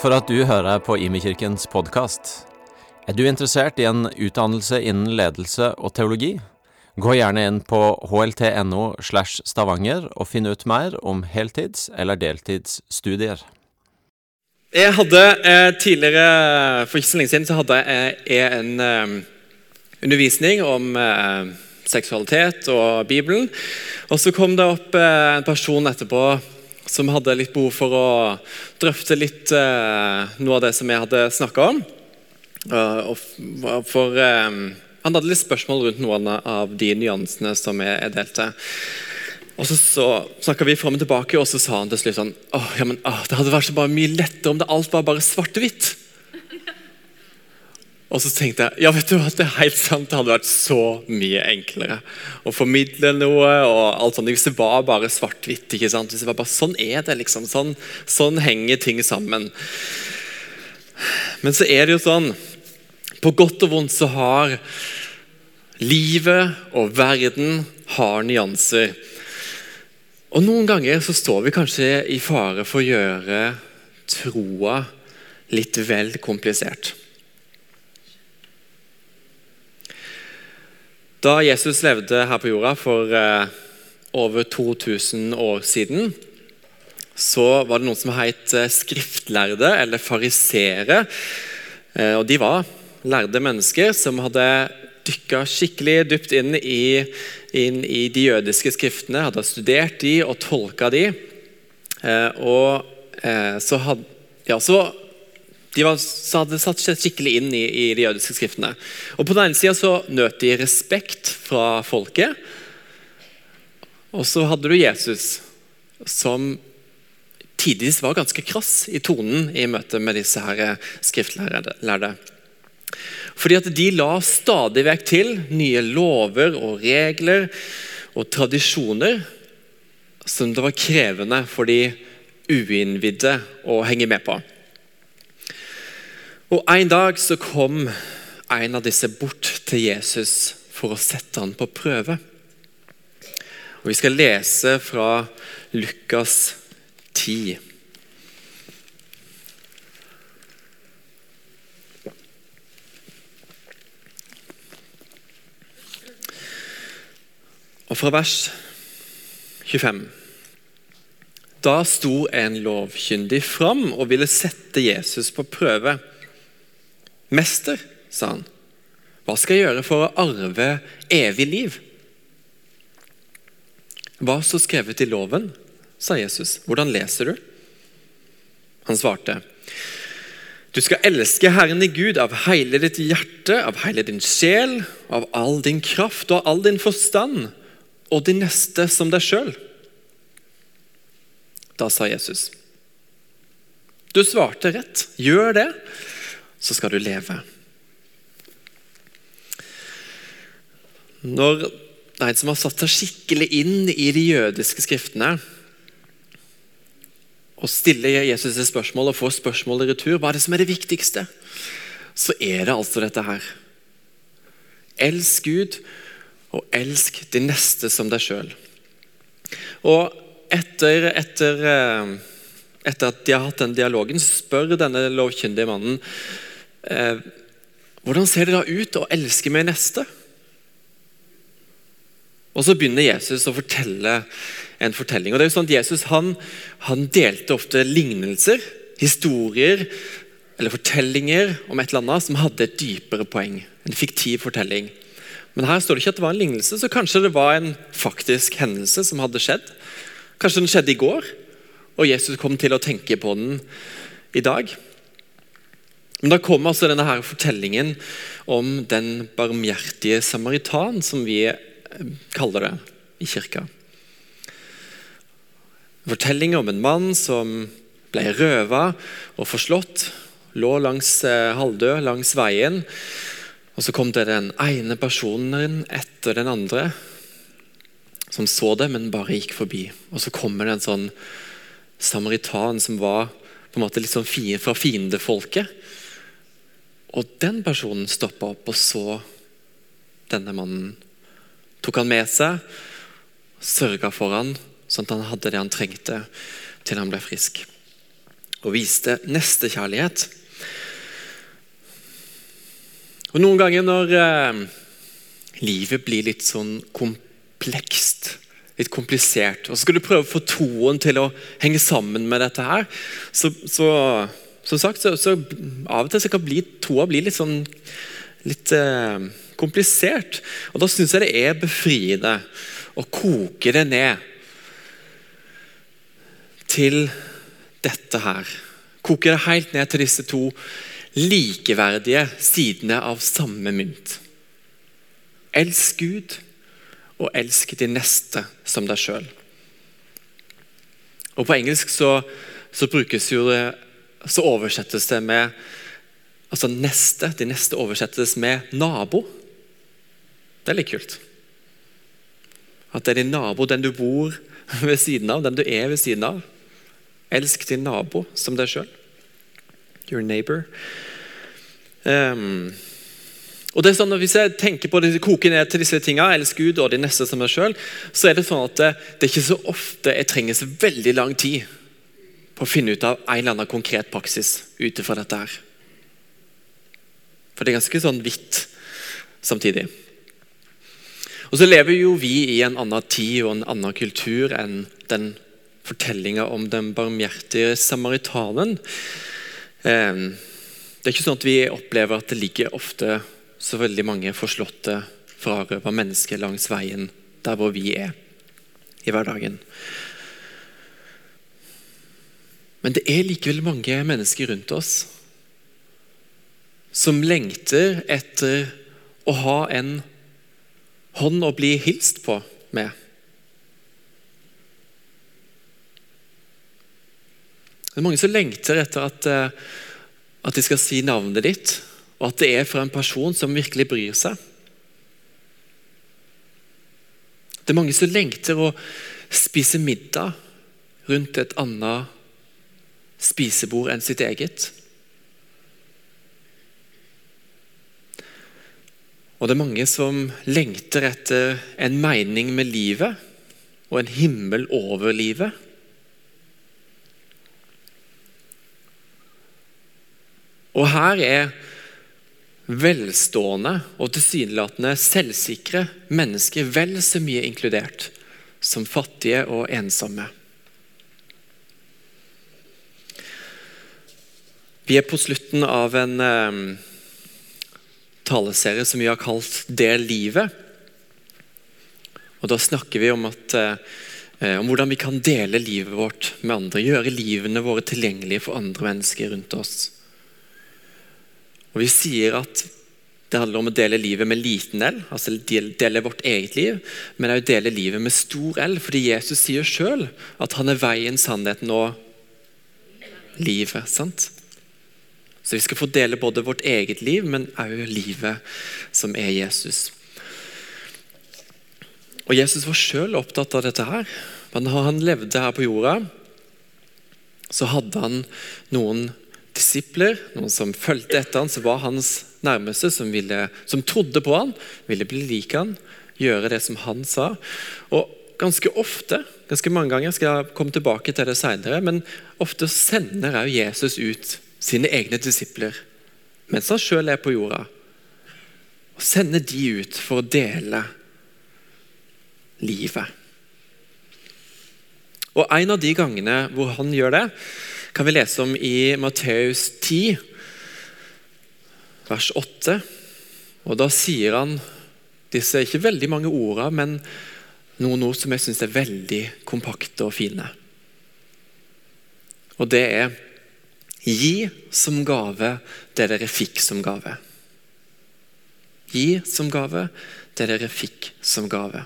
For at du hører på Imekirkens podkast. Er du interessert i en utdannelse innen ledelse og teologi? Gå gjerne inn på hlt.no slash stavanger og finn ut mer om heltids- eller deltidsstudier. Jeg hadde eh, tidligere, For ikke så lenge siden så hadde jeg en eh, undervisning om eh, seksualitet og Bibelen. Og Så kom det opp eh, en person etterpå som hadde litt behov for å drøfte litt eh, noe av det som jeg hadde snakka om. Uh, for um, Han hadde litt spørsmål rundt noen av de nyansene som jeg, jeg delte. Og Så, så snakka vi fram og tilbake, og så sa han til slutt sånn åh, ja, men, åh, Det hadde vært så mye lettere om det alt var bare svart-hvitt. Og så tenkte jeg ja, vet du hva, det er helt sant, det hadde vært så mye enklere å formidle noe. og alt sånt, Hvis det var bare svart-hvitt. ikke sant? Hvis det var bare Sånn er det, liksom. Sånn, sånn henger ting sammen. Men så er det jo sånn På godt og vondt så har livet og verden har nyanser. Og Noen ganger så står vi kanskje i fare for å gjøre troa litt vel komplisert. Da Jesus levde her på jorda for eh, over 2000 år siden, så var det noen som het eh, skriftlærde, eller farisere. Eh, og de var lærde mennesker som hadde dykka skikkelig dypt inn i, inn i, de jødiske skriftene, hadde studert de og tolka de. Og så, hadde, ja, så de var, hadde satt seg skikkelig inn i, i, de jødiske skriftene. Og På den ene sida så nøt de respekt fra folket. Og så hadde du Jesus, som tidvis var ganske krass i tonen i møte med disse her skriftlærde. Fordi at de la stadig vekk til nye lover og regler og tradisjoner som det var krevende for de uinnvidde å henge med på. Og En dag så kom en av disse bort til Jesus for å sette han på prøve. Og Vi skal lese fra Lukas 10. Og fra vers 25. Da sto en lovkyndig fram og ville sette Jesus på prøve. 'Mester', sa han, 'hva skal jeg gjøre for å arve evig liv?' Hva står skrevet i loven? sa Jesus. Hvordan leser du? Han svarte. Du skal elske Herren i Gud av hele ditt hjerte, av hele din sjel, av all din kraft og all din forstand, og din neste som deg sjøl. Da sa Jesus. Du svarte rett. Gjør det, så skal du leve. Når en som har satt seg skikkelig inn i de jødiske skriftene, og stiller Jesus et spørsmål og får spørsmål i retur, hva er det som er det viktigste? Så er det altså dette her. Elsk Gud, og elsk de neste som deg sjøl. Og etter, etter, eh, etter at de har hatt den dialogen, spør denne lovkyndige mannen Eh, hvordan ser det da ut å elske min neste? Og Så begynner Jesus å fortelle en fortelling. Og det er jo sånn at Jesus han, han delte ofte lignelser, historier eller fortellinger om et eller annet som hadde et dypere poeng. En fiktiv fortelling. Men her står det ikke at det var en lignelse, så kanskje det var en faktisk hendelse som hadde skjedd. Kanskje den skjedde i går, og Jesus kom til å tenke på den i dag. Men Da kommer altså denne her fortellingen om den barmhjertige samaritan, som vi eh, kaller det i kirka. Fortelling om en mann som ble røva og forslått, lå langs eh, halvdød langs veien. Og Så kom det den ene personen etter den andre som så det, men bare gikk forbi. Og Så kommer det en sånn samaritan som var på en måte litt sånn fra fiendefolket og den personen stoppa opp og så denne mannen. Tok han med seg, sørga for han, sånn at han hadde det han trengte til han ble frisk. og viste nestekjærlighet. Og Noen ganger når eh, livet blir litt sånn komplekst, litt komplisert, og så skal du prøve å få troen til å henge sammen med dette her, så, så som sagt, så, så, av og til så kan bli, troa bli litt sånn litt eh, komplisert. Og Da syns jeg det er befriende å koke det ned til dette her. Koke det helt ned til disse to likeverdige sidene av samme mynt. Elsk Gud, og elsk de neste som deg sjøl. På engelsk så, så, brukes jo det, så oversettes det med altså neste. De neste oversettes med nabo. Det er litt kult. At det er din nabo, den du bor ved siden av, den du er ved siden av. Elsk din nabo som deg sjøl. Your neighbor. Um, og det er sånn, at Hvis jeg tenker på det, koker ned til disse tingene, elsk Gud og de neste som meg sjøl, så er det sånn at det, det, er ikke så ofte jeg trenger så veldig lang tid på å finne ut av en eller annen konkret praksis ut ifra dette her. For det er ganske sånn hvitt samtidig. Og så lever jo vi i en annen tid og en annen kultur enn den fortellinga om den barmhjertige samaritanen. Eh, det er ikke sånn at vi opplever at det ligger ofte så veldig mange forslåtte, frarøva mennesker langs veien der hvor vi er i hverdagen. Men det er likevel mange mennesker rundt oss som lengter etter å ha en hånd å bli hilst på med. Det er mange som lengter etter at, eh, at de skal si navnet ditt, og at det er fra en person som virkelig bryr seg. Det er mange som lengter å spise middag rundt et annet spisebord enn sitt eget. Og det er mange som lengter etter en mening med livet og en himmel over livet. Og her er velstående og tilsynelatende selvsikre mennesker vel så mye inkludert som fattige og ensomme. Vi er på slutten av en eh, taleserie som vi har kalt 'Del livet'. Og Da snakker vi om, at, eh, om, hvordan vi kan dele livet vårt med andre. Gjøre livene våre tilgjengelige for andre mennesker rundt oss. Og Vi sier at det handler om å dele livet med liten L, altså dele vårt eget liv, men også dele livet med stor L, fordi Jesus sier sjøl at han er veien, sannheten og livet. sant? Så vi skal få dele både vårt eget liv, men òg livet som er Jesus. Og Jesus var sjøl opptatt av dette her. Men når han levde her på jorda, så hadde han noen disipler, noen som fulgte etter han, som var hans nærmeste, som, ville, som trodde på han, ville bli lik han, gjøre det som han sa. Og ganske ofte, ganske mange ganger, skal jeg komme tilbake til det senere, men ofte sender òg Jesus ut sine egne disipler mens han sjøl er på jorda. Og sender de ut for å dele livet. Og En av de gangene hvor han gjør det, kan vi lese om i Matteus 10, vers 8. Og Da sier han disse ikke veldig mange ordene, men noen ord som jeg syns er veldig kompakte og fine. Og det er Gi som gave det dere fikk som gave. Gi som gave det dere fikk som gave.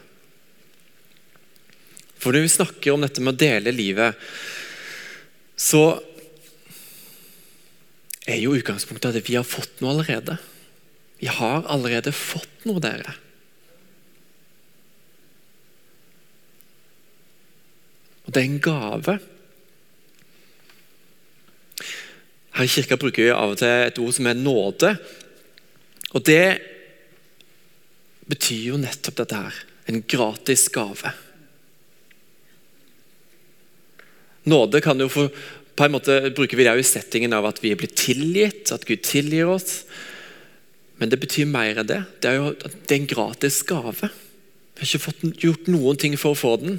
For når vi snakker om dette med å dele livet, så er jo utgangspunktet at vi har fått noe allerede. Vi har allerede fått noe, dere. Og det er en gave. Her i kirka bruker vi av og til et ord som er nåde. Og det betyr jo nettopp dette her. En gratis gave. Nåde kan jo for, På en måte bruker vi det i settingen av at vi er blitt tilgitt, at Gud tilgir oss. Men det betyr mer enn det. Det er jo det er en gratis gave. Vi har ikke fått, gjort noen ting for å få den.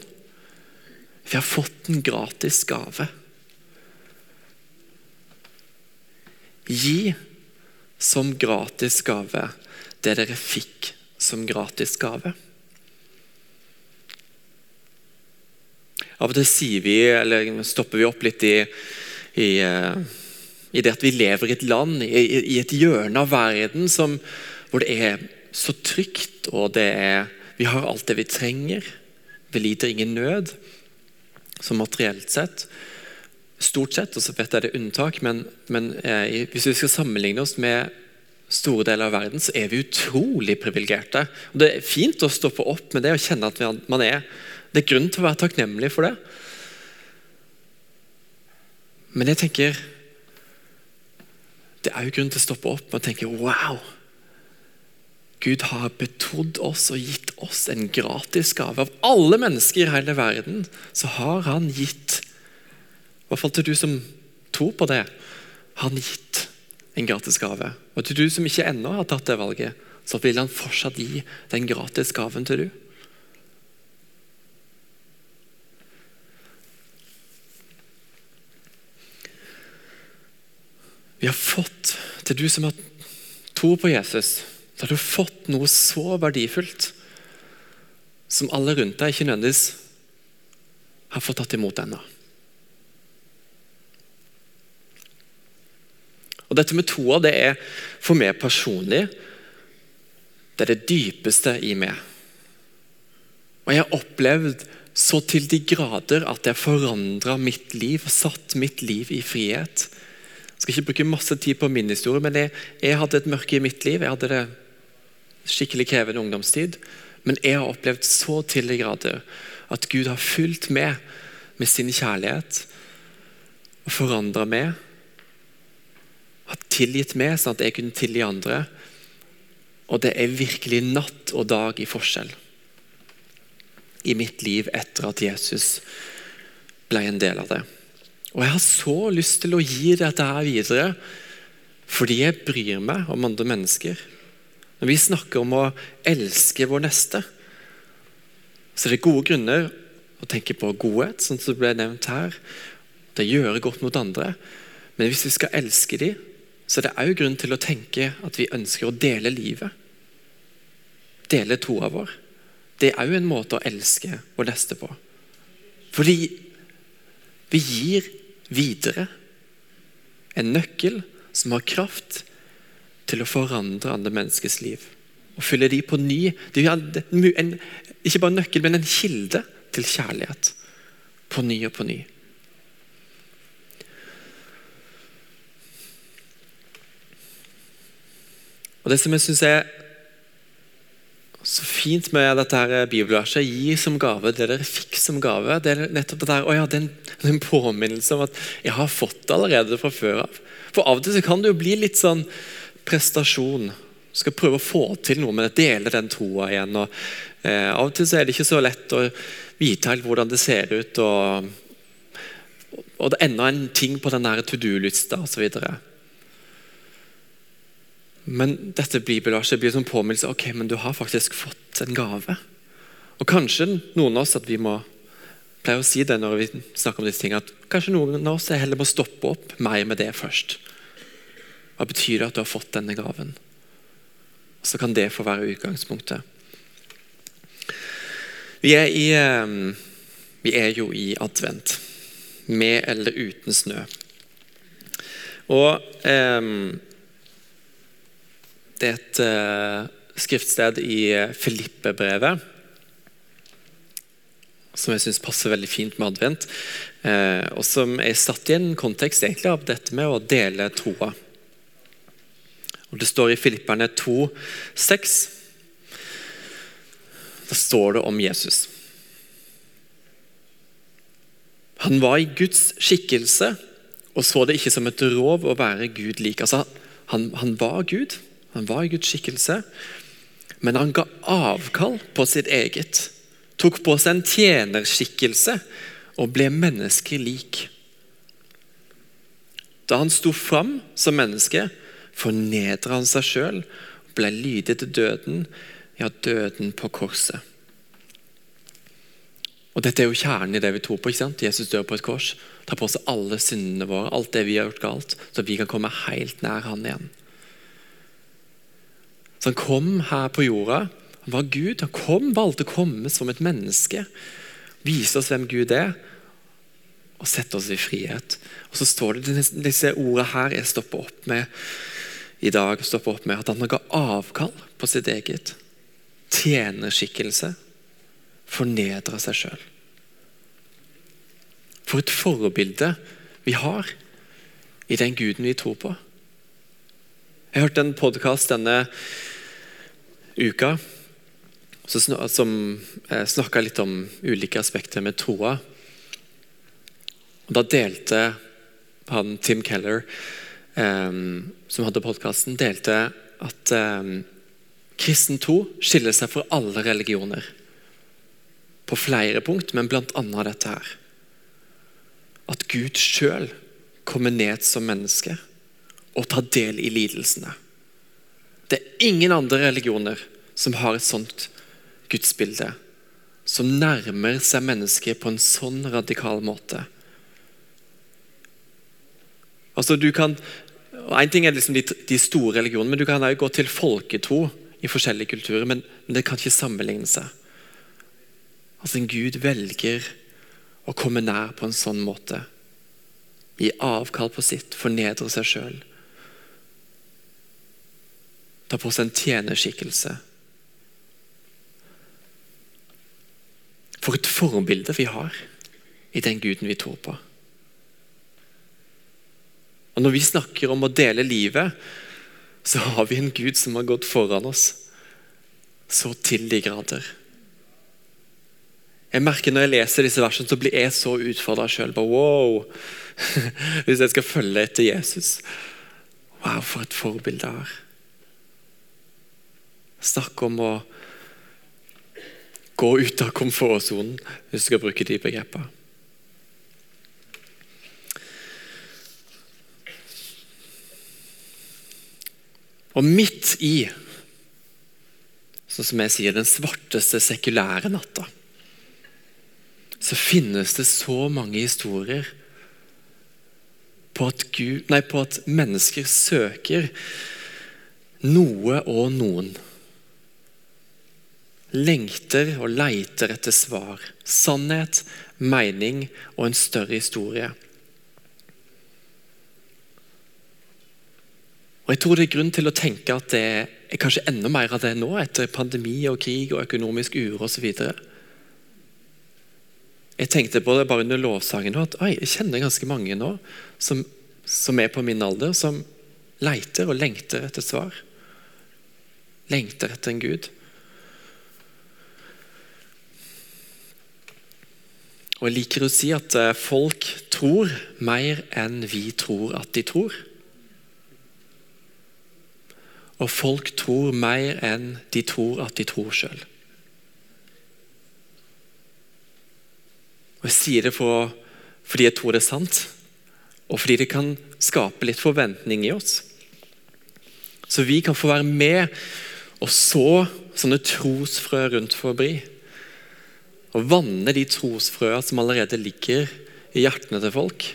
Vi har fått en gratis gave. Gi som gratis gave det dere fikk som gratis gave. Av og til sier vi, eller stopper vi opp litt i, i, eh, i det at vi lever i et land, i, i et hjørne av verden som, hvor det er så trygt, og er, vi har alt det vi trenger. Vi lider ingen nød, som materielt sett. Stort sett, og så vet jeg det er unntak, men, men eh, hvis vi skal sammenligne oss med store deler av verden, så er vi utrolig privilegerte. Det er fint å stoppe opp med det og kjenne at man er det er grunn til å være takknemlig for det. Men jeg tenker Det er jo grunn til å stoppe opp og tenke wow. Gud har betrodd oss og gitt oss en gratis gave. Av alle mennesker i hele verden så har han gitt I hvert fall til du som tror på det. Har han gitt en gratis gave. Og til du som ikke ennå har tatt det valget, så vil han fortsatt gi den gratis gaven til du. Vi har fått, til du som har tro på Jesus, så har du fått noe så verdifullt som alle rundt deg ikke nødvendigvis har fått tatt imot ennå. Og Dette med troa det er for meg personlig det er det dypeste i meg. Og Jeg har opplevd så til de grader at jeg forandra mitt liv og satt mitt liv i frihet. Jeg skal ikke bruke masse tid på min historie, men jeg, jeg hadde et mørke i mitt liv. Jeg hadde det skikkelig krevende ungdomstid. Men jeg har opplevd så til de grader at Gud har fulgt med med sin kjærlighet og forandra meg. Har tilgitt meg sånn at jeg kunne tilgi andre. Og det er virkelig natt og dag i forskjell i mitt liv etter at Jesus ble en del av det. Og jeg har så lyst til å gi dette her videre fordi jeg bryr meg om andre mennesker. Når vi snakker om å elske vår neste, så er det gode grunner å tenke på godhet, sånn som det ble nevnt her. Det gjør godt mot andre. Men hvis vi skal elske dem, så det er òg grunn til å tenke at vi ønsker å dele livet. Dele troa vår. Det er òg en måte å elske vår neste på. Fordi vi gir videre. En nøkkel som har kraft til å forandre andre menneskers liv. Og fylle de på ny. De en, ikke bare en nøkkel, men en kilde til kjærlighet. På ny og på ny. Og Det som jeg syns er så fint med dette her bibelverset Gi som gave det dere fikk som gave. Det er nettopp det der, å ja, det er en påminnelse om at jeg har fått det allerede fra før av. For Av og til så kan det jo bli litt sånn prestasjon. Du skal prøve å få til noe med det, dele den troa igjen. og eh, Av og til så er det ikke så lett å vite helt hvordan det ser ut. og, og det er enda en ting på den to do-lista osv. Men dette bibelverset blir som påminnelse ok, men du har faktisk fått en gave. Og Kanskje noen av oss at vi må pleier å si det når vi snakker om disse tingene, at kanskje noen av oss heller må stoppe opp meg med det først. Hva betyr det at du har fått denne gaven? Så kan det få være utgangspunktet. Vi er, i, eh, vi er jo i advent. Med eller uten snø. Og um, det er et uh, skriftsted i Filippe-brevet som jeg syns passer veldig fint med advent. Uh, og som er satt i en kontekst egentlig av dette med å dele troa. Det står i Filipperne 2, 6. Da står det om Jesus. Han var i Guds skikkelse og så det ikke som et rov å være Gud lik. Altså, han, han var Gud, han var i Guds skikkelse, men han ga avkall på sitt eget. Tok på seg en tjenerskikkelse og ble menneskelig lik. Da han sto fram som menneske, fornedra han seg sjøl og ble lydig til døden, ja, døden på korset. Og Dette er jo kjernen i det vi tror på. ikke sant? Jesus dør på et kors. Tar på seg alle syndene våre, alt det vi har gjort galt, så vi kan komme helt nær han igjen. Han kom her på jorda. Han var Gud. Han kom, valgte å komme som et menneske. Vise oss hvem Gud er, og sette oss i frihet. Og Så står det disse ordene her jeg stopper opp med i dag, stopper opp med at han ga avkall på sitt eget. Tjenerskikkelse Fornedra seg sjøl. For et forbilde vi har i den guden vi tror på. Jeg hørte en podkast denne uka som eh, snakka litt om ulike aspekter med troa. Da delte han Tim Keller, um, som hadde podkasten, delte at um, kristen tro skiller seg fra alle religioner på flere punkt, men bl.a. dette her. At Gud sjøl kommer ned som menneske og tar del i lidelsene. Det er ingen andre religioner som har et sånt gudsbilde. Som nærmer seg mennesket på en sånn radikal måte. Altså du kan, En ting er liksom de, de store religionene, men du kan også gå til folketro i forskjellige kulturer. Men, men det kan ikke sammenligne seg. Altså en Gud velger å komme nær på en sånn måte. Gi avkall på sitt, fornedre seg sjøl. Ta på seg en tjenerskikkelse. For et forbilde vi har i den guden vi tror på. Og Når vi snakker om å dele livet, så har vi en Gud som har gått foran oss så til de grader. Jeg merker Når jeg leser disse versene, så blir jeg så utfordra sjøl. Wow! Hvis jeg skal følge etter Jesus. Wow, for et forbilde jeg har. Snakk om å gå ut av komfortsonen, hvis du skal bruke de begrepene. Og midt i, sånn som jeg sier, den svarteste sekulære natta så finnes det så mange historier på at, Gud, nei, på at mennesker søker noe og noen. Lengter og leiter etter svar, sannhet, mening og en større historie. Og Jeg tror det er grunn til å tenke at det er kanskje enda mer av det nå, etter pandemi og krig og økonomisk uro osv. Jeg tenkte på det bare under lovsangen at oi, jeg kjenner ganske mange nå som, som, er på min alder, som leiter og lengter etter svar. Lengter etter en Gud. Og Jeg liker å si at eh, folk tror mer enn vi tror at de tror. Og folk tror mer enn de tror at de tror sjøl. Jeg sier det for, fordi jeg tror det er sant, og fordi det kan skape litt forventning i oss. Så vi kan få være med og så sånne trosfrø rundt forbi. Og vanne de trosfrøa som allerede ligger i hjertene til folk.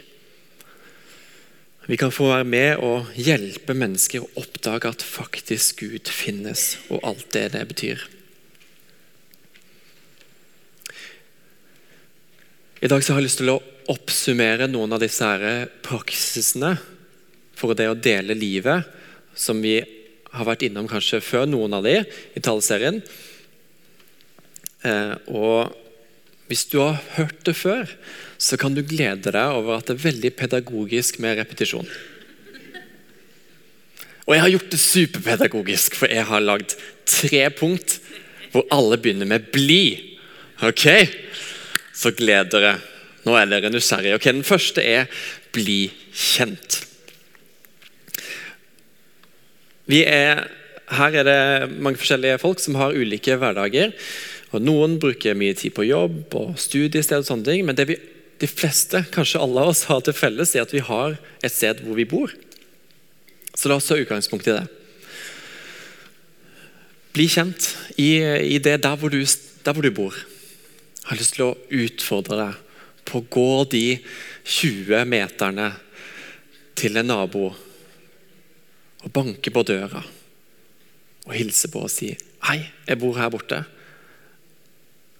Vi kan få være med og hjelpe mennesker å oppdage at faktisk Gud finnes, og alt det det betyr. I dag så har jeg lyst til å oppsummere noen av disse her praksisene for det å dele livet, som vi har vært innom kanskje før, noen av de i taleserien. Eh, og hvis du har hørt det før, så kan du glede deg over at det er veldig pedagogisk med repetisjon. Og jeg har gjort det superpedagogisk, for jeg har lagd tre punkt hvor alle begynner med 'bli'. Ok? så gled dere. Nå er dere nysgjerrige. Ok, Den første er 'bli kjent'. Vi er, her er det mange forskjellige folk som har ulike hverdager. Og Noen bruker mye tid på jobb og studiested, og sånne ting, men det vi de fleste, kanskje alle av oss, har til felles, er at vi har et sted hvor vi bor. Så la oss ta utgangspunkt i det. Bli kjent i, i det der hvor, du, der hvor, du, bor. Jeg har lyst til å utfordre deg på å gå de 20 meterne til en nabo og banke på døra og hilse på og si 'Hei, jeg bor her borte.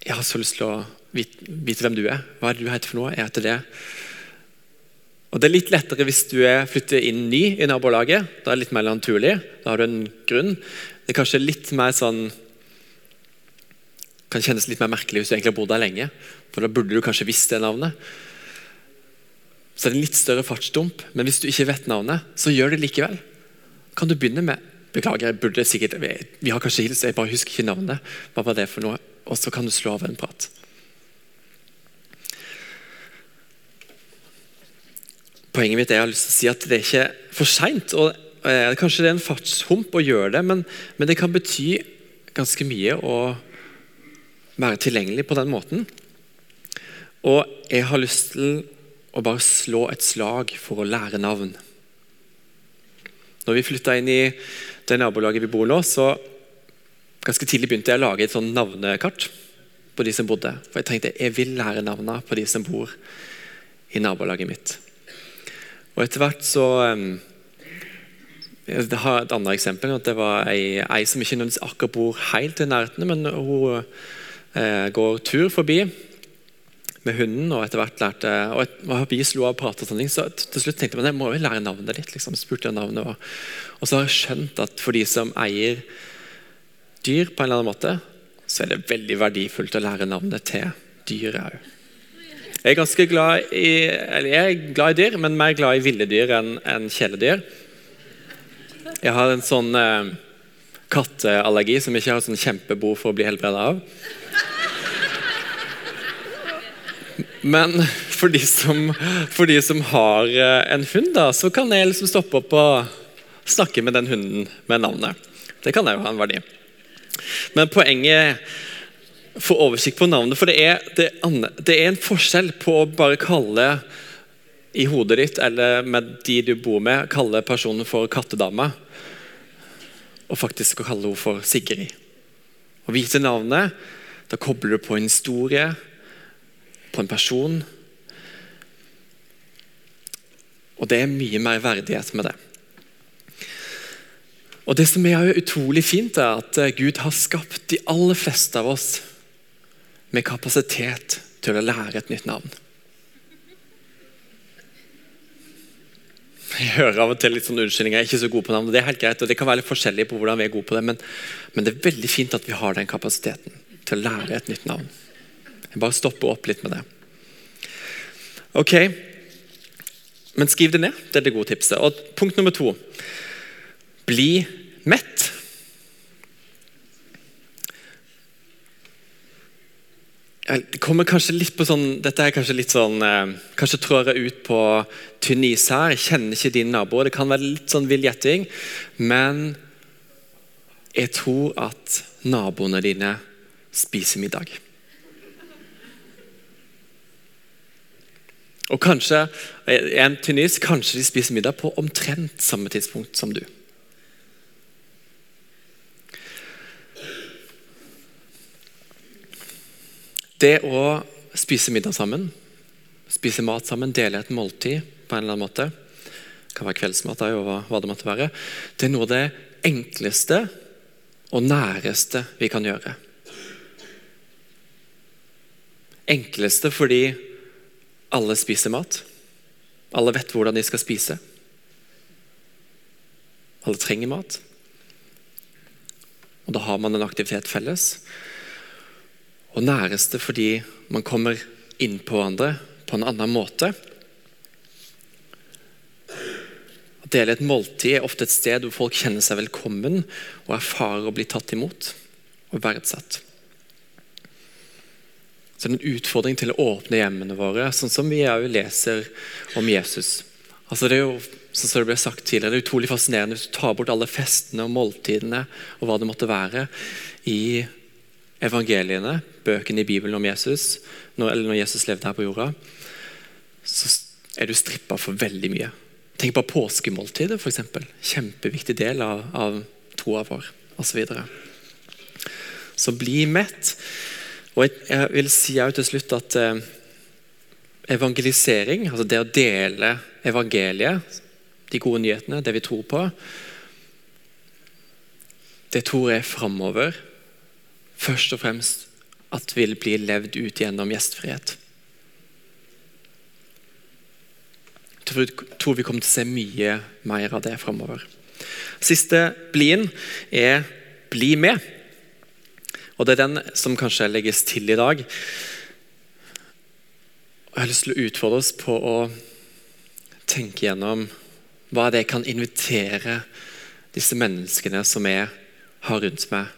Jeg har så lyst til å vite, vite hvem du er. Hva er det du heter for noe? Jeg heter det. Og Det er litt lettere hvis du er flytter inn ny i nabolaget. Da er det litt mer naturlig. Da har du en grunn. Det er kanskje litt mer sånn kan kjennes litt mer merkelig hvis du egentlig har bodd der lenge. For da burde du kanskje visst det navnet. Så det er en litt større fartsdump. Men hvis du ikke vet navnet, så gjør det likevel. Kan du begynne med Beklager, jeg burde sikkert, vi har kanskje hilst, jeg bare husker ikke navnet. Hva var det for noe? Og så kan du slå av en prat. Poenget mitt er jeg har lyst til å si at det er ikke for seint. Eh, kanskje det er en fartshump å gjøre det, men, men, det kan bety ganske mye å være tilgjengelig på den måten. Og jeg har lyst til å bare slå et slag for å lære navn. Når vi flytta inn i det nabolaget vi bor nå, så ganske tidlig begynte jeg å lage et sånn navnekart på de som bodde. For jeg tenkte jeg vil lære navnene på de som bor i nabolaget mitt. Og etter hvert så Jeg har et annet eksempel. at Det var ei, ei som ikke akkurat bor helt i nærheten, men hun eh, går tur forbi med hunden. Og etter hvert lærte og et, og vi slo av prat og sånne ting, så til slutt tenkte jeg jeg må jo lære navnet ditt. liksom, spurte jeg navnet og, og så har jeg skjønt at for de som eier dyr, på en eller annen måte, så er det veldig verdifullt å lære navnet til dyret òg. Jeg er ganske glad i, eller jeg er glad i dyr, men mer glad i ville dyr enn en kjæledyr. Jeg har en sånn eh, katteallergi som jeg ikke har sånn kjempebehov for å bli helbredet av. Men for de som, for de som har eh, en hund, da, så kan jeg liksom stoppe opp og snakke med den hunden med navnet. Det kan jo ha en verdi. Men poenget få oversikt på navnet. For det er, det, det er, en forskjell på å bare kalle i hodet ditt eller med de du bor med, kalle personen for kattedama, og faktisk å kalle henne for Sigrid. Å vite navnet, da kobler du på en historie, på en person. Og det er mye mer verdighet med det. Og Det som er utrolig fint, er at Gud har skapt de aller fleste av oss med kapasitet til å lære et nytt navn. Jeg hører av og til litt sånn unnskyldninger. Jeg er ikke så god på navn. og Det er helt greit, og det kan være litt forskjellig på hvordan vi er gode på det, men, men, det er veldig fint at vi har den kapasiteten til å lære et nytt navn. Jeg bare stopper opp litt med det. Ok, men skriv det ned. Det er det gode tipset. Og Punkt nummer to. Bli mett. jeg kommer kanskje litt på sånn, Dette er kanskje litt sånn eh, Kanskje trår jeg ut på tynn is her. Jeg kjenner ikke din nabo. Det kan være litt sånn vill gjetting. Men jeg tror at naboene dine spiser middag. Og kanskje en tunis, kanskje de spiser middag på omtrent samme tidspunkt som du. Det å spise middag sammen, spise mat sammen, dele et måltid på en eller annen måte, det kan være kveldsmat og hva det måtte være, det er noe av det enkleste og næreste vi kan gjøre. Enkleste fordi alle spiser mat. Alle vet hvordan de skal spise. Alle trenger mat. Og da har man en aktivitet felles og næreste fordi man kommer inn på hverandre på en annen måte. Å dele et måltid er ofte et sted hvor folk kjenner seg velkommen og erfarer å bli tatt imot og verdsatt. Så det er en utfordring til å åpne hjemmene våre, sånn som vi òg leser om Jesus. Altså det er jo, sånn som det ble sagt tidligere, det er utrolig fascinerende hvis du tar bort alle festene og måltidene og hva det måtte være i evangeliene, bøkene i Bibelen om Jesus, når, eller når Jesus levde her på jorda, så er du strippa for veldig mye. Tenk på påskemåltidet, f.eks. Kjempeviktig del av, av troa vår, osv. Så, videre. så bli mett. Og jeg, vil si til slutt at eh, evangelisering, altså det å dele evangeliet, de gode nyhetene, det vi tror på, det tror jeg framover først og fremst at vil bli levd ut gjennom gjestfrihet. Jeg tror vi kommer til å se mye mer av det framover. Siste blien er 'bli med'. Og Det er den som kanskje legges til i dag. Jeg har lyst til å utfordre oss på å tenke gjennom hva det kan invitere disse menneskene som jeg har rundt meg,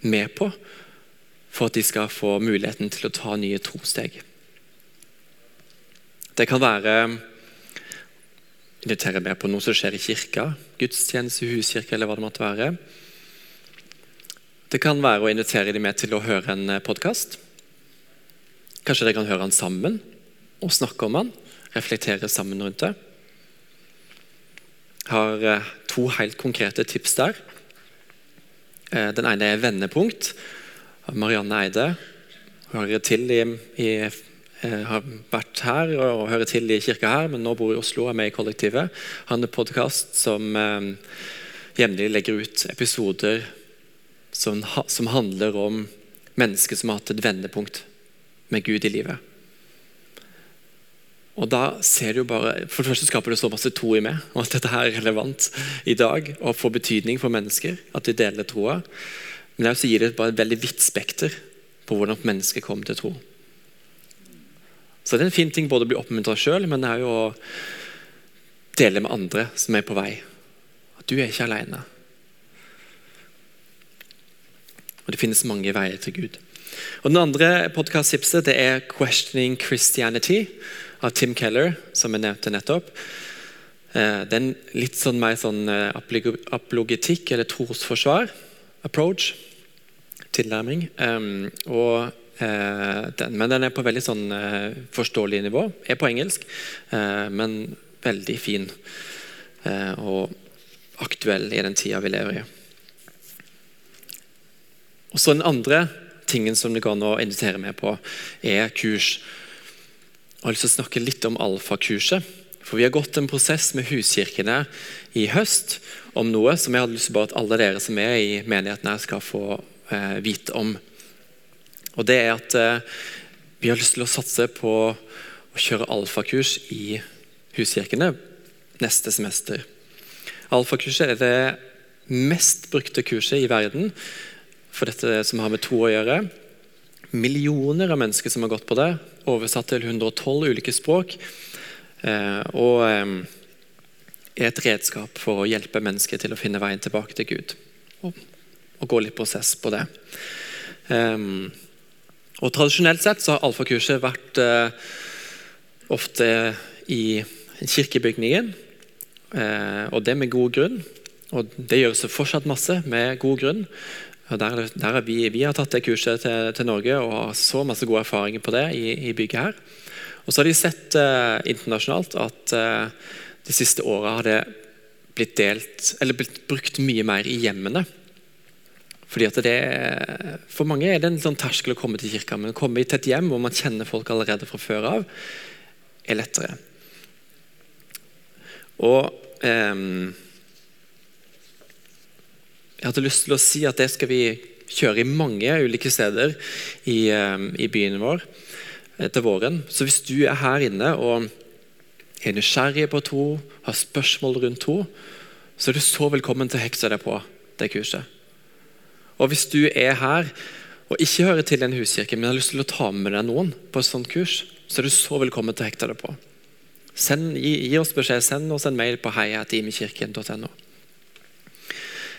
med på, for at de skal få muligheten til å ta nye trosteg. Det kan være invitere med på noe som skjer i kirka, gudstjeneste, huskirke eller hva det måtte være. Det kan være å invitere dem med til å høre en eh, podkast. Kanskje dere kan høre den sammen og snakke om den, reflektere sammen rundt det. Jeg har eh, to helt konkrete tips der. Eh, den ene er 'Vendepunkt' Marianne Eide. Hører til i, i har vært her og hører til i kirka her, men nå bor i Oslo og er med i kollektivet. Han har en podkast som eh, jevnlig legger ut episoder som, som, handler om mennesker som har hatt et vendepunkt med Gud i livet. Og da ser du bare, For det første skaper det så masse tro i meg, og at dette her er relevant i dag og får betydning for mennesker. At de deler troa. Men det gir det bare et veldig vidt spekter på hvordan mennesker kommer til tro. Så det er en fin ting både å bli oppmuntra sjøl, men det er jo å dele med andre som er på vei. At du er ikke alene. Og det finnes mange veier til Gud. Og Den andre podkast-tipset er 'Questioning Christianity' av Tim Keller, som jeg nevnte nettopp. Eh, det er en litt sånn mer sånn eh, apologetikk eller trosforsvar. Approach. Tilnærming. og Eh, den, men den er på veldig sånn forståelig nivå. Er på engelsk, men veldig fin og aktuell i den tida vi lever i. Og så Den andre tingen som det går an å invitere med på, er kurs. Jeg har lyst til å snakke litt om alfakurset. For Vi har gått en prosess med huskirkene i høst om noe som jeg hadde lyst til at alle dere som er i menigheten her skal få eh, vite om. Og det er at eh, vi har lyst til å satse på å kjøre alfakurs i huskirkene neste semester. Alfakurset er det mest brukte kurset i verden for dette som har med tro å gjøre. Millioner av mennesker som har gått på det, oversatt til 112 ulike språk. Eh, og eh, er et redskap for å hjelpe mennesker til å finne veien tilbake til Gud. Og, gå litt prosess på det. Um, og Tradisjonelt sett så har alfakurset vært eh, ofte i kirkebygningen, og det med god grunn. Og Det gjøres fortsatt masse med god grunn. Der, der vi, vi, har tatt det kurset til, til, Norge og har så masse gode erfaringer på det i, i bygget her. Og så har de sett eh, internasjonalt at eh, de siste åra har det blitt, delt, blitt brukt mye mer i hjemmene. Fordi at det, For mange er det en sånn terskel å komme til kirka, men å komme i et hjem hvor man kjenner folk allerede fra før av, er lettere. Og eh, Jeg hadde lyst til å si at det skal vi kjøre i mange ulike steder i, eh, i byen vår til våren. Så hvis du er her inne og er nysgjerrig på tro, har spørsmål rundt tro, så er du så velkommen til å hekse deg på det kurset. Og Hvis du er her og ikke hører til en huskirke, men har lyst til å ta med deg noen på et sånt kurs, så er du så velkommen til å hekte deg på. Send, gi, gi, oss beskjed. Send oss en mail på heiatimekirken.no.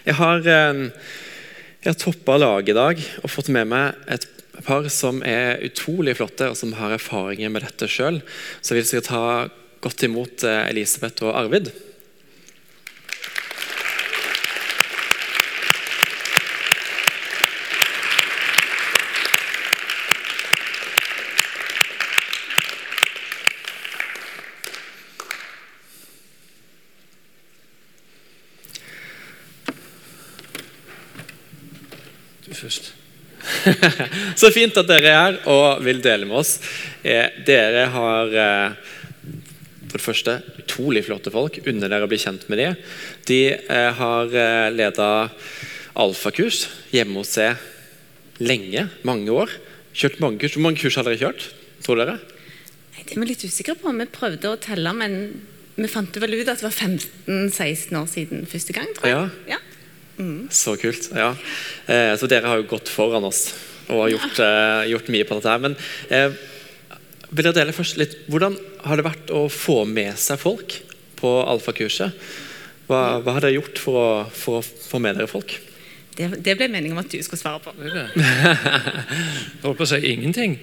Jeg har, eh, jeg har toppa laget i dag og fått med meg et par som er utrolig flotte, og som har erfaringer med dette sjøl. Så vi skal ta godt imot eh, Elisabeth og Arvid. Først. Så fint at dere er her og vil dele med oss. Eh, dere har eh, for det første utrolig flotte folk. Unner dere å bli kjent med dem. De eh, har eh, leda alfakurs hjemme hos seg lenge, mange år. Kjørt mange kurs. Hvor mange kurs har dere kjørt? tror dere? Nei, Det er vi litt usikre på. Vi prøvde å telle, men vi fant vel ut at det var 15-16 år siden første gang. tror jeg. Ja. Så kult. ja. Eh, så dere har jo gått foran oss og har gjort, eh, gjort mye på dette. her. Men eh, vil dere dele først litt, hvordan har det vært å få med seg folk på alfakurset? Hva, hva har dere gjort for å, for å få med dere folk? Det, det ble meningen om at du skulle svare på. Jeg holdt på å si ingenting.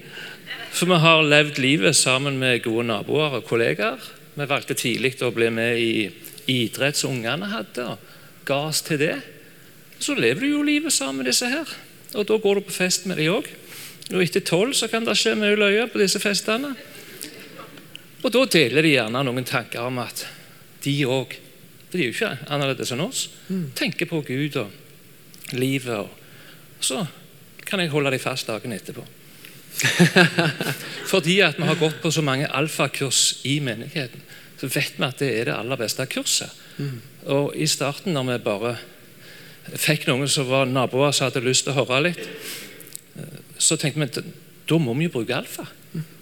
For vi har levd livet sammen med gode naboer og kollegaer. Vi valgte tidlig å bli med i idrett som ungene hadde, og ga oss til det. Så lever du jo livet sammen med disse her. Og da går du på fest med dem òg. Og etter tolv så kan det skje mye løye på disse festene. Og da deler de gjerne noen tanker om at de òg, for de er jo ikke annerledes enn oss, tenker på Gud og livet. Og så kan jeg holde dem fast dagen etterpå. Fordi at vi har gått på så mange alfakurs i menigheten, så vet vi at det er det aller beste kurset. Og i starten, når vi bare fikk noen som var naboer som hadde lyst til å høre litt, så tenkte vi at da må vi jo bruke alfa.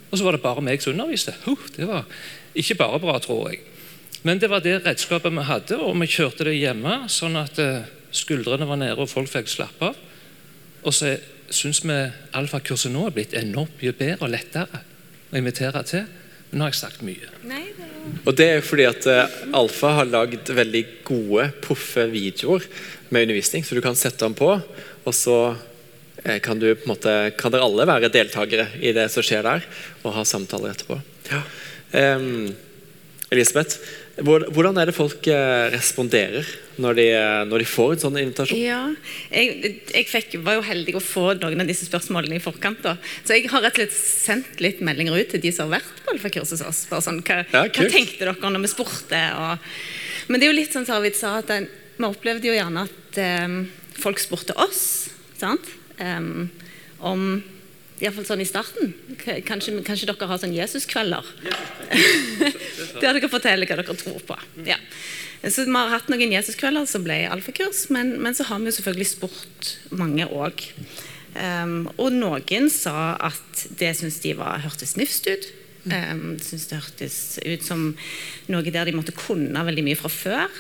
Og så var det bare meg som underviste. Huh, det var ikke bare bra, tror jeg. Men det var det redskapet vi hadde, og vi kjørte det hjemme, sånn at eh, skuldrene var nede og folk fikk slappe av. Og så syns vi alfakurset nå er blitt enormt mye bedre og lettere å invitere til. Men nå har jeg sagt mye. Nei, det var... Og det er fordi at eh, Alfa har lagd veldig gode, proffe videoer med undervisning, så du kan sette den på, og så eh, kan, du, på en måte, kan dere alle være deltakere i det som skjer der, og ha samtaler etterpå. Em, Elisabeth, hvordan er det folk eh, responderer når de, eh, når de får en sånn invitasjon? Ja, jeg, jeg fikk, var jo heldig å få noen av disse spørsmålene i forkant. da. Så jeg har rett og slett sendt litt meldinger ut til de som har vært på alfakurs hos oss. Bare sånn, hva, Ja, hva tenkte dere når vi spurte? Og... Men det er jo litt sånn som Arvid sa, at den, vi opplevde jo gjerne at eh, folk spurte oss sant? Em, om Iallfall sånn i starten. Kanskje, kanskje dere har sånn Jesuskvelder? Der dere forteller hva dere tror på. Ja. Så Vi har hatt noen Jesuskvelder som ble alfakurs, men, men så har vi jo selvfølgelig spurt mange òg. og noen sa at det syntes de var, hørtes nifst ut. Um, syntes det hørtes ut som noe der de måtte kunne veldig mye fra før.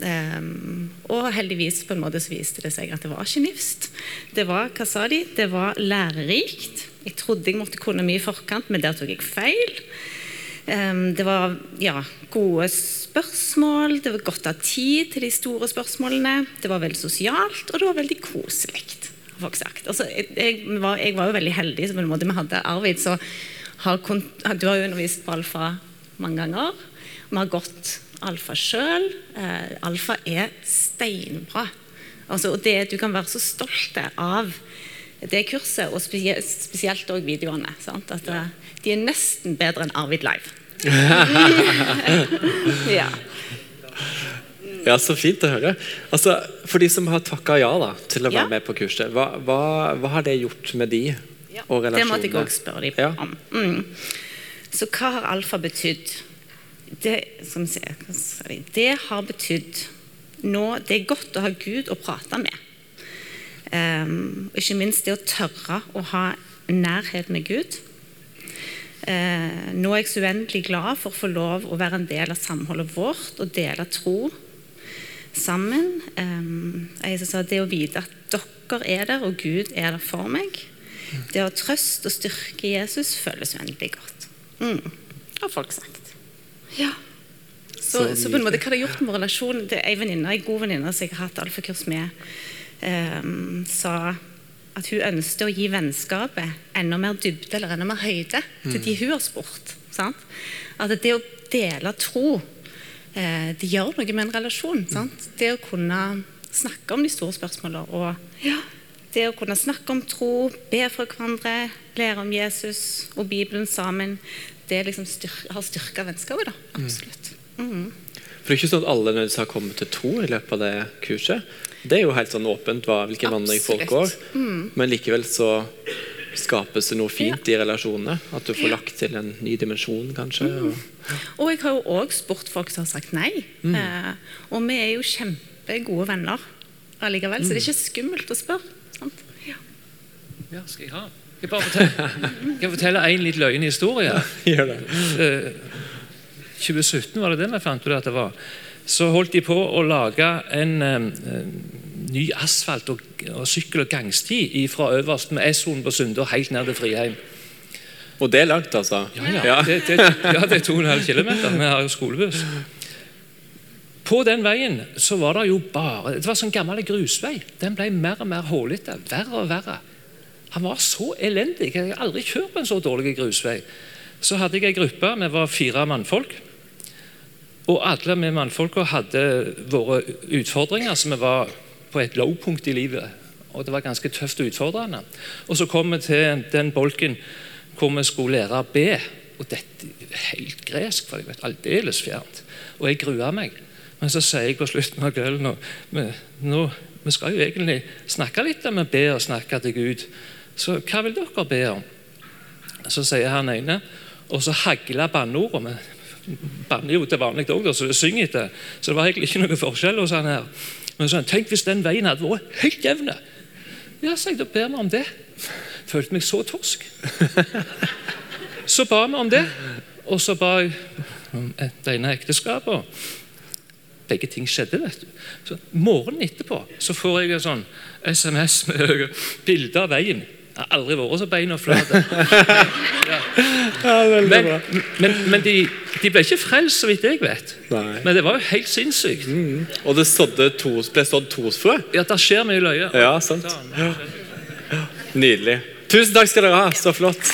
Um, og heldigvis på en måte så viste det seg at det var ikke nifst. Det var hva sa de? Det var lærerikt. Jeg trodde jeg måtte kunne mye i forkant, men der tok jeg feil. Um, det var ja, gode spørsmål, det var godt ha tid til de store spørsmålene. Det var veldig sosialt, og det var veldig koselig. Altså, jeg, var, jeg var jo veldig heldig, på en måte vi hadde Arvid, så har, du har jo undervist på alfa mange ganger. Vi har gått alfa sjøl. Eh, alfa er steinbra. Altså, og det, du kan være så stolt av det kurset, og spesielt, spesielt også videoene. Sant? At eh, de er nesten bedre enn Arvid Live. ja. Ja, Så fint å høre. Altså, For de som har takka ja da, til å være Ja. med på kurset, hva, hva, hva har det gjort med de Ja, og det måtte jeg relasjonene? òg spørre dem Ja. om. Mm. Så hva har alfa betydd? Det, se, det har betydd nå Det er godt å ha Gud å prate med. Um, ikke minst det å tørre å ha nærhet med Gud. Uh, nå er jeg så uendelig glad for å få lov å være en del av samholdet vårt og dele tro sammen. Um, jeg sa Det å vite at dere er der, og Gud er der for meg. Det å ha trøst og styrke Jesus føles uendelig godt. Mm, har folk sagt. Ja. Så, Så på en måte, hva det har gjort med relasjonen Det er ei venninne, ei god venninne som jeg har hatt alfakurs med, um, sa at hun ønsket å gi vennskapet enda mer dybde eller enda mer høyde til de hun har spurt. Sant? At det å dele tro eh, det gjør noe med en relasjon. Sant? Det å kunne snakke om de store spørsmålene og det å kunne snakke om tro, be for hverandre, lære om Jesus og Bibelen sammen, det liksom styr har styrka vennskapet. da, absolutt. Mm. For det er ikke sånn at alle nødvendigvis har kommet til tro i løpet av det kurset. Det er jo helt sånn åpent hva, hvilken vandring folk går. Mm. Men likevel så skapes det noe fint i relasjonene. At du får lagt til en ny dimensjon, kanskje. Mm. Og, Og jeg har jo òg spurt folk som har sagt nei. Eh, og vi er jo kjempegode venner allikevel, så det er ikke skummelt å spørre. Sant? Ja. Ja, skal jeg ha? Jeg bare fortelle, kan fortelle en litt løgn historie? gjør det. Eh, 2017 var det den jeg fant ut at det var. Så holdt de på å lage en eh, ny asfalt og, og sykkel- og gangsti fra øverst med S-sonen på Sunde og helt ned til Friheim. Og det er langt, altså. Ja, Det, det, ja, det er 2,5 km. Vi har jo skolebuss. På den veien så var det jo bare Det var sånn gammel grusvei. Den ble mer og mer hullete. Verre og verre. Han var så elendig. Jeg har aldri kjørt på en så dårlig grusvei. Så hadde jeg ei gruppe. Vi var fire mannfolk. Og alle vi mannfolka hadde våre utfordringer, så vi var på et low-punkt i livet. Og det var ganske tøft og utfordrende. Og så kom vi til den bolken hvor vi skulle lære å be. Og dette er helt gresk, for jeg vet aldeles fjernt. Og jeg grua meg. Men så sier jeg på slutten av kvelden nå, nå, vi skal jo egentlig snakke litt om å be og snakke til Gud. Så hva vil dere be om? Så sier han ene, og så hagler banneordet. Vi banner jo til vanlig òg, så det synger etter. Så det var egentlig ikke noe forskjell hos han her. Men så han, tenk hvis den veien hadde vært helt jevn. Ja, sa jeg, da ber vi om det. Følte meg så torsk. Så ba vi om det, og så ba jeg om det ene ekteskapet. Begge ting skjedde. vet du. Så Morgenen etterpå så får jeg en sånn SMS med bilde av veien. Jeg har aldri vært så bein og flat. Ja. Men, men, men de, de ble ikke frelst, så vidt jeg vet. Nei. Men det var jo helt sinnssykt. Og det tos, ble sådd tosfrø. Ja, Det skjer mye løye. Ja, sant. Nydelig. Tusen takk skal dere ha. Så flott.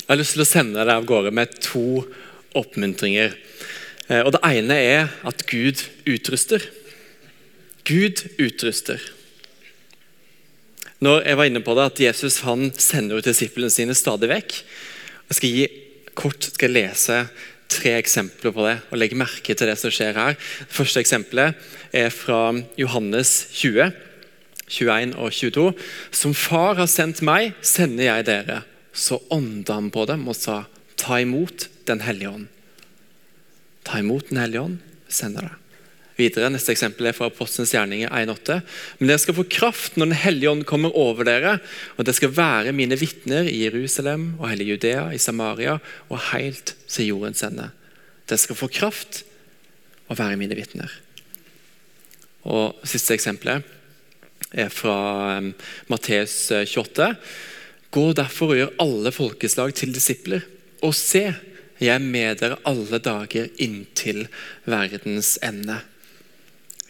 Jeg har lyst til å sende deg av gårde med to oppmuntringer. Eh, Og Det ene er at Gud utruster. Gud utruster. Når jeg var inne på det, at Jesus han sender ut disiplene sine stadig vekk. Jeg skal gi kort skal jeg lese tre eksempler på det og legge merke til det som skjer her. Det første eksempelet er fra Johannes 20, 21 og 22. Som far har sendt meg, sender jeg dere. Så ånda han på dem og sa, ta imot Den hellige ånd. Ta imot Den hellige ånd, sender det. Videre, Neste eksempel er fra Apostelens gjerninger 1,8. Men dere skal få kraft når Den hellige ånd kommer over dere, og dere skal være mine vitner i Jerusalem og hele Judea, i Samaria og helt til jordens ende. Dere skal få kraft og være mine vitner. Og Siste eksempelet er fra um, Matteus eh, 28. Gå derfor og gjør alle folkeslag til disipler, og se, jeg er med dere alle dager inntil verdens ende.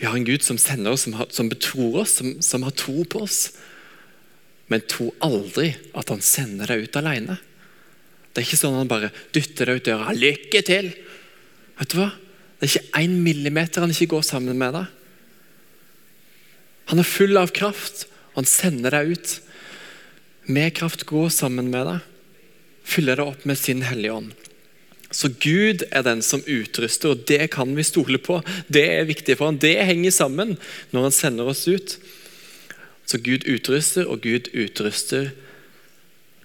Vi har en Gud som sender oss, som, har, som betror oss, som, som har tro på oss. Men tro aldri at han sender deg ut alene. Det er ikke sånn at han bare dytter deg ut døra. 'Lykke til!' Vet du hva? Det er ikke én millimeter han ikke går sammen med deg. Han er full av kraft, og han sender deg ut. Med kraft gå sammen med deg. Fyller deg opp med sin hellige ånd. Så Gud er den som utruster, og det kan vi stole på. Det er viktig for han. Det henger sammen når han sender oss ut. Så Gud utruster, og Gud utruster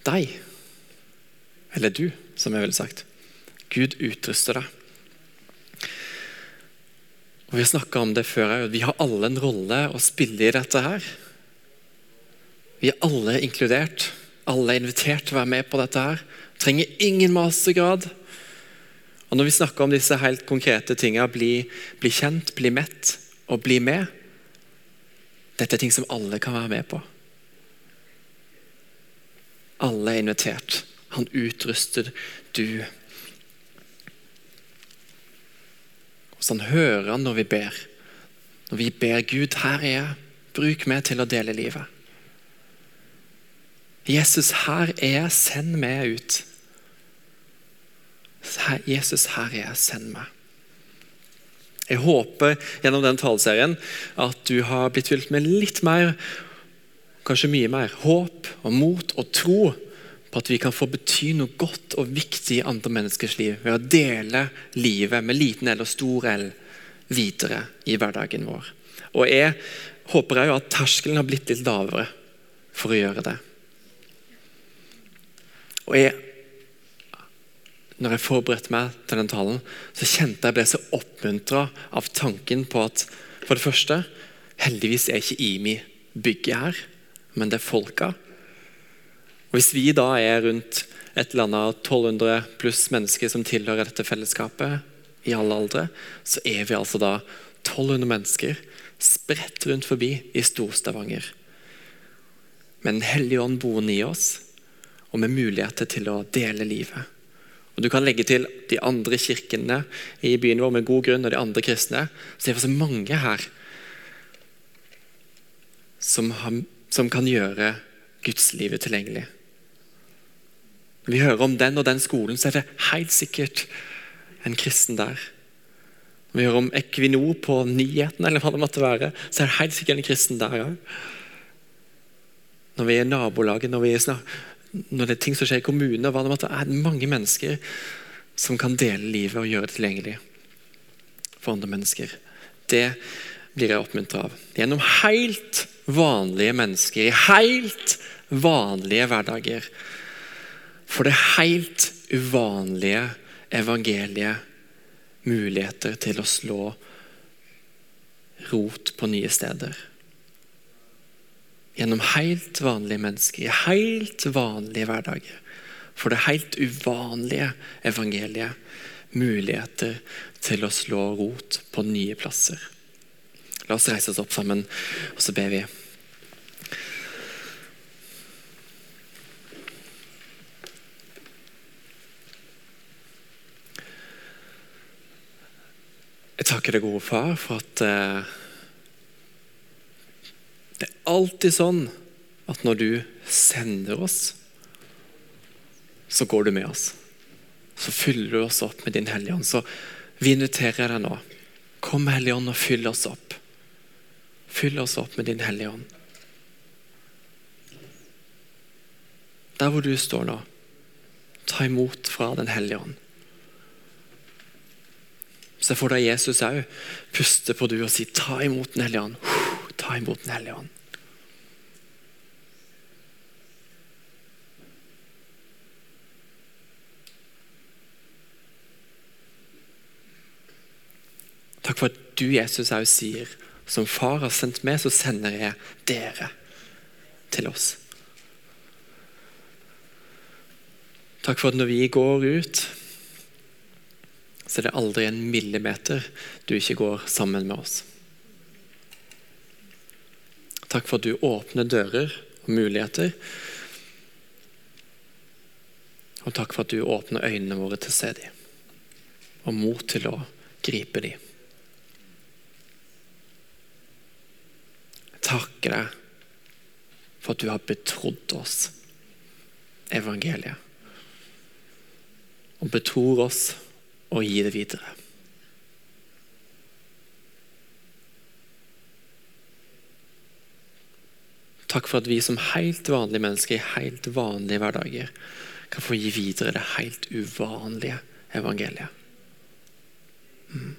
deg. Eller du, som jeg ville sagt. Gud utruster deg. Og Vi har snakka om det før. Vi har alle en rolle å spille i dette her. Vi er alle inkludert. Alle er invitert til å være med på dette her. Trenger ingen mastergrad. Og Når vi snakker om disse helt konkrete tingene, bli, bli kjent, bli mett og bli med Dette er ting som alle kan være med på. Alle er invitert. Han utruster du. Og så hører han når vi ber. Når vi ber Gud, her er jeg. Bruk meg til å dele livet. Jesus, her er jeg. Send meg ut. Jesus, her er jeg. Send meg. Jeg håper gjennom den taleserien at du har blitt fylt med litt mer kanskje mye mer, håp og mot og tro på at vi kan få bety noe godt og viktig i andre menneskers liv ved å dele livet med liten eller stor L videre i hverdagen vår. Og jeg håper òg at terskelen har blitt litt lavere for å gjøre det. Og jeg, når jeg forberedte meg til den talen, så kjente jeg ble så oppmuntra av tanken på at for det første, heldigvis er ikke IMI bygget her, men det er folka. Og Hvis vi da er rundt et eller annet 1200 pluss mennesker som tilhører dette fellesskapet, i alle aldre, så er vi altså da 1200 mennesker spredt rundt forbi i Stor-Stavanger. Med Den hellige ånd boende i oss, og med muligheter til å dele livet. Og Du kan legge til de andre kirkene i byen vår med god grunn, og de andre kristne. Så det er så mange her som, har, som kan gjøre gudslivet tilgjengelig. Når vi hører om den og den skolen, så er det helt sikkert en kristen der. Når vi hører om Equinor på nyhetene, eller hva det måtte være, så er det helt sikkert en kristen der òg. Når vi er i nabolaget, når, vi er når det er ting som skjer i kommunen, hva det måtte er mange mennesker som kan dele livet og gjøre det tilgjengelig for andre mennesker. Det blir jeg oppmuntra av. Gjennom helt vanlige mennesker i helt vanlige hverdager. For det helt uvanlige evangeliet muligheter til å slå rot på nye steder. Gjennom helt vanlige mennesker, i helt vanlige hverdager. For det helt uvanlige evangeliet muligheter til å slå rot på nye plasser. La oss reise oss opp sammen, og så ber vi. Jeg takker deg, gode far, for at eh, det er alltid sånn at når du sender oss, så går du med oss. Så fyller du oss opp med din Hellige Ånd. Så vi inviterer deg nå. Kom, Hellige Ånd, og fyll oss opp. Fyll oss opp med din Hellige Ånd. Der hvor du står nå, ta imot fra Den hellige ånd. Se for deg Jesus òg puste på du og si 'ta imot Den hellige ånd'. Ta imot Den hellige ånd. Takk for at du, Jesus, òg sier som far har sendt meg, så sender jeg dere til oss. Takk for at når vi går ut, så er det aldri en millimeter du ikke går sammen med oss. Takk for at du åpner dører og muligheter. Og takk for at du åpner øynene våre til å se dem, og mot til å gripe dem. takker deg for at du har betrodd oss evangeliet. Og betror oss å gi det videre. Takk for at vi som helt vanlige mennesker i helt vanlige hverdager kan få gi videre det helt uvanlige evangeliet. Mm.